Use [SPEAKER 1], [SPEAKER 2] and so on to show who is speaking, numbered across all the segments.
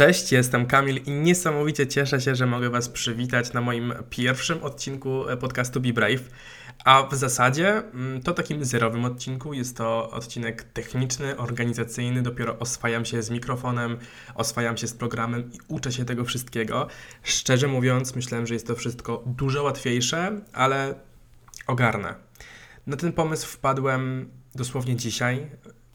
[SPEAKER 1] Cześć, jestem Kamil i niesamowicie cieszę się, że mogę Was przywitać na moim pierwszym odcinku podcastu Be Brave. A w zasadzie mm, to takim zerowym odcinku. Jest to odcinek techniczny, organizacyjny. Dopiero oswajam się z mikrofonem, oswajam się z programem i uczę się tego wszystkiego. Szczerze mówiąc, myślałem, że jest to wszystko dużo łatwiejsze, ale ogarnę. Na ten pomysł wpadłem dosłownie dzisiaj.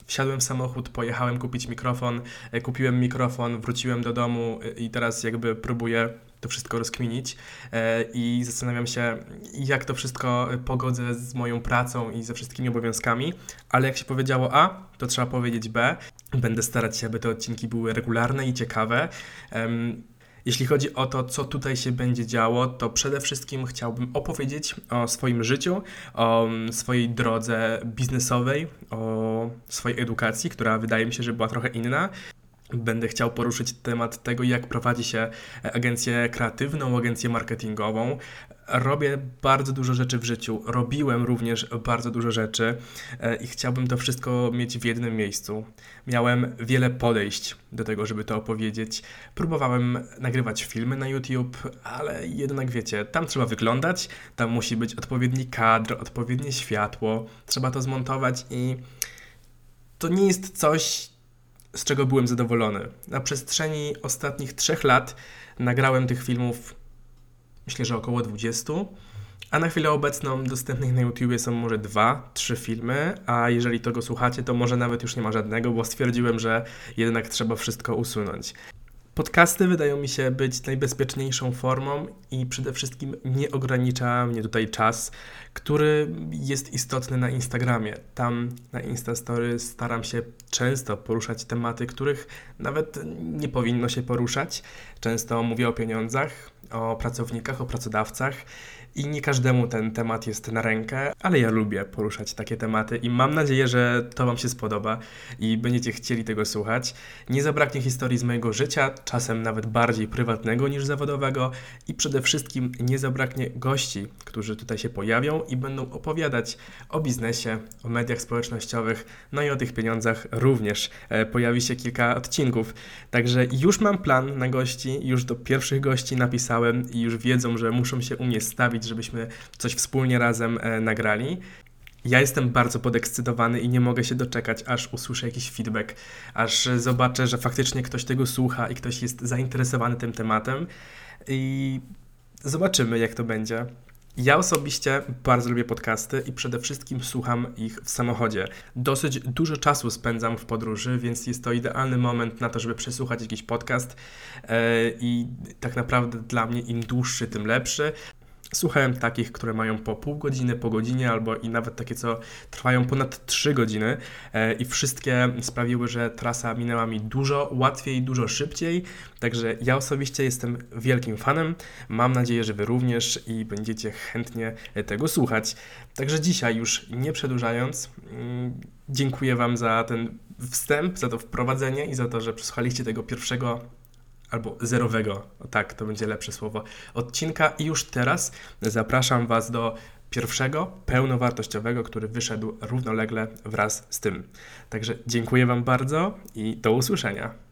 [SPEAKER 1] Wsiadłem w samochód, pojechałem kupić mikrofon, e, kupiłem mikrofon, wróciłem do domu e, i teraz jakby próbuję to wszystko rozkminić e, i zastanawiam się, jak to wszystko pogodzę z moją pracą i ze wszystkimi obowiązkami, ale jak się powiedziało A, to trzeba powiedzieć B. Będę starać się, aby te odcinki były regularne i ciekawe. Jeśli chodzi o to, co tutaj się będzie działo, to przede wszystkim chciałbym opowiedzieć o swoim życiu, o swojej drodze biznesowej, o swojej edukacji, która wydaje mi się, że była trochę inna. Będę chciał poruszyć temat tego, jak prowadzi się agencję kreatywną, agencję marketingową, robię bardzo dużo rzeczy w życiu. Robiłem również bardzo dużo rzeczy e, i chciałbym to wszystko mieć w jednym miejscu. Miałem wiele podejść do tego, żeby to opowiedzieć. Próbowałem nagrywać filmy na YouTube, ale jednak wiecie, tam trzeba wyglądać, tam musi być odpowiedni kadr, odpowiednie światło, trzeba to zmontować i to nie jest coś, z czego byłem zadowolony. Na przestrzeni ostatnich trzech lat nagrałem tych filmów myślę, że około 20. A na chwilę obecną dostępnych na YouTubie są może dwa, trzy filmy, a jeżeli tego słuchacie, to może nawet już nie ma żadnego, bo stwierdziłem, że jednak trzeba wszystko usunąć. Podcasty wydają mi się być najbezpieczniejszą formą i przede wszystkim nie ogranicza mnie tutaj czas, który jest istotny na Instagramie. Tam na Instastory staram się często poruszać tematy, których nawet nie powinno się poruszać. Często mówię o pieniądzach, o pracownikach, o pracodawcach i nie każdemu ten temat jest na rękę, ale ja lubię poruszać takie tematy i mam nadzieję, że to Wam się spodoba i będziecie chcieli tego słuchać. Nie zabraknie historii z mojego życia, czasem nawet bardziej prywatnego niż zawodowego i przede wszystkim nie zabraknie gości, którzy tutaj się pojawią i będą opowiadać o biznesie, o mediach społecznościowych, no i o tych pieniądzach również. E, pojawi się kilka odcinków. Także już mam plan na gości, już do pierwszych gości napisałem i już wiedzą, że muszą się u mnie stawić, żebyśmy coś wspólnie razem e, nagrali. Ja jestem bardzo podekscytowany i nie mogę się doczekać, aż usłyszę jakiś feedback, aż zobaczę, że faktycznie ktoś tego słucha i ktoś jest zainteresowany tym tematem. I zobaczymy, jak to będzie. Ja osobiście bardzo lubię podcasty i przede wszystkim słucham ich w samochodzie. Dosyć dużo czasu spędzam w podróży, więc jest to idealny moment na to, żeby przesłuchać jakiś podcast. E, I tak naprawdę dla mnie im dłuższy, tym lepszy. Słuchałem takich, które mają po pół godziny, po godzinie, albo i nawet takie, co trwają ponad 3 godziny e, i wszystkie sprawiły, że trasa minęła mi dużo łatwiej, dużo szybciej. Także ja osobiście jestem wielkim fanem. Mam nadzieję, że Wy również i będziecie chętnie tego słuchać. Także dzisiaj, już nie przedłużając, mm, dziękuję Wam za ten wstęp, za to wprowadzenie i za to, że przesłuchaliście tego pierwszego albo zerowego, tak, to będzie lepsze słowo, odcinka. I już teraz zapraszam Was do pierwszego pełnowartościowego, który wyszedł równolegle wraz z tym. Także dziękuję Wam bardzo i do usłyszenia.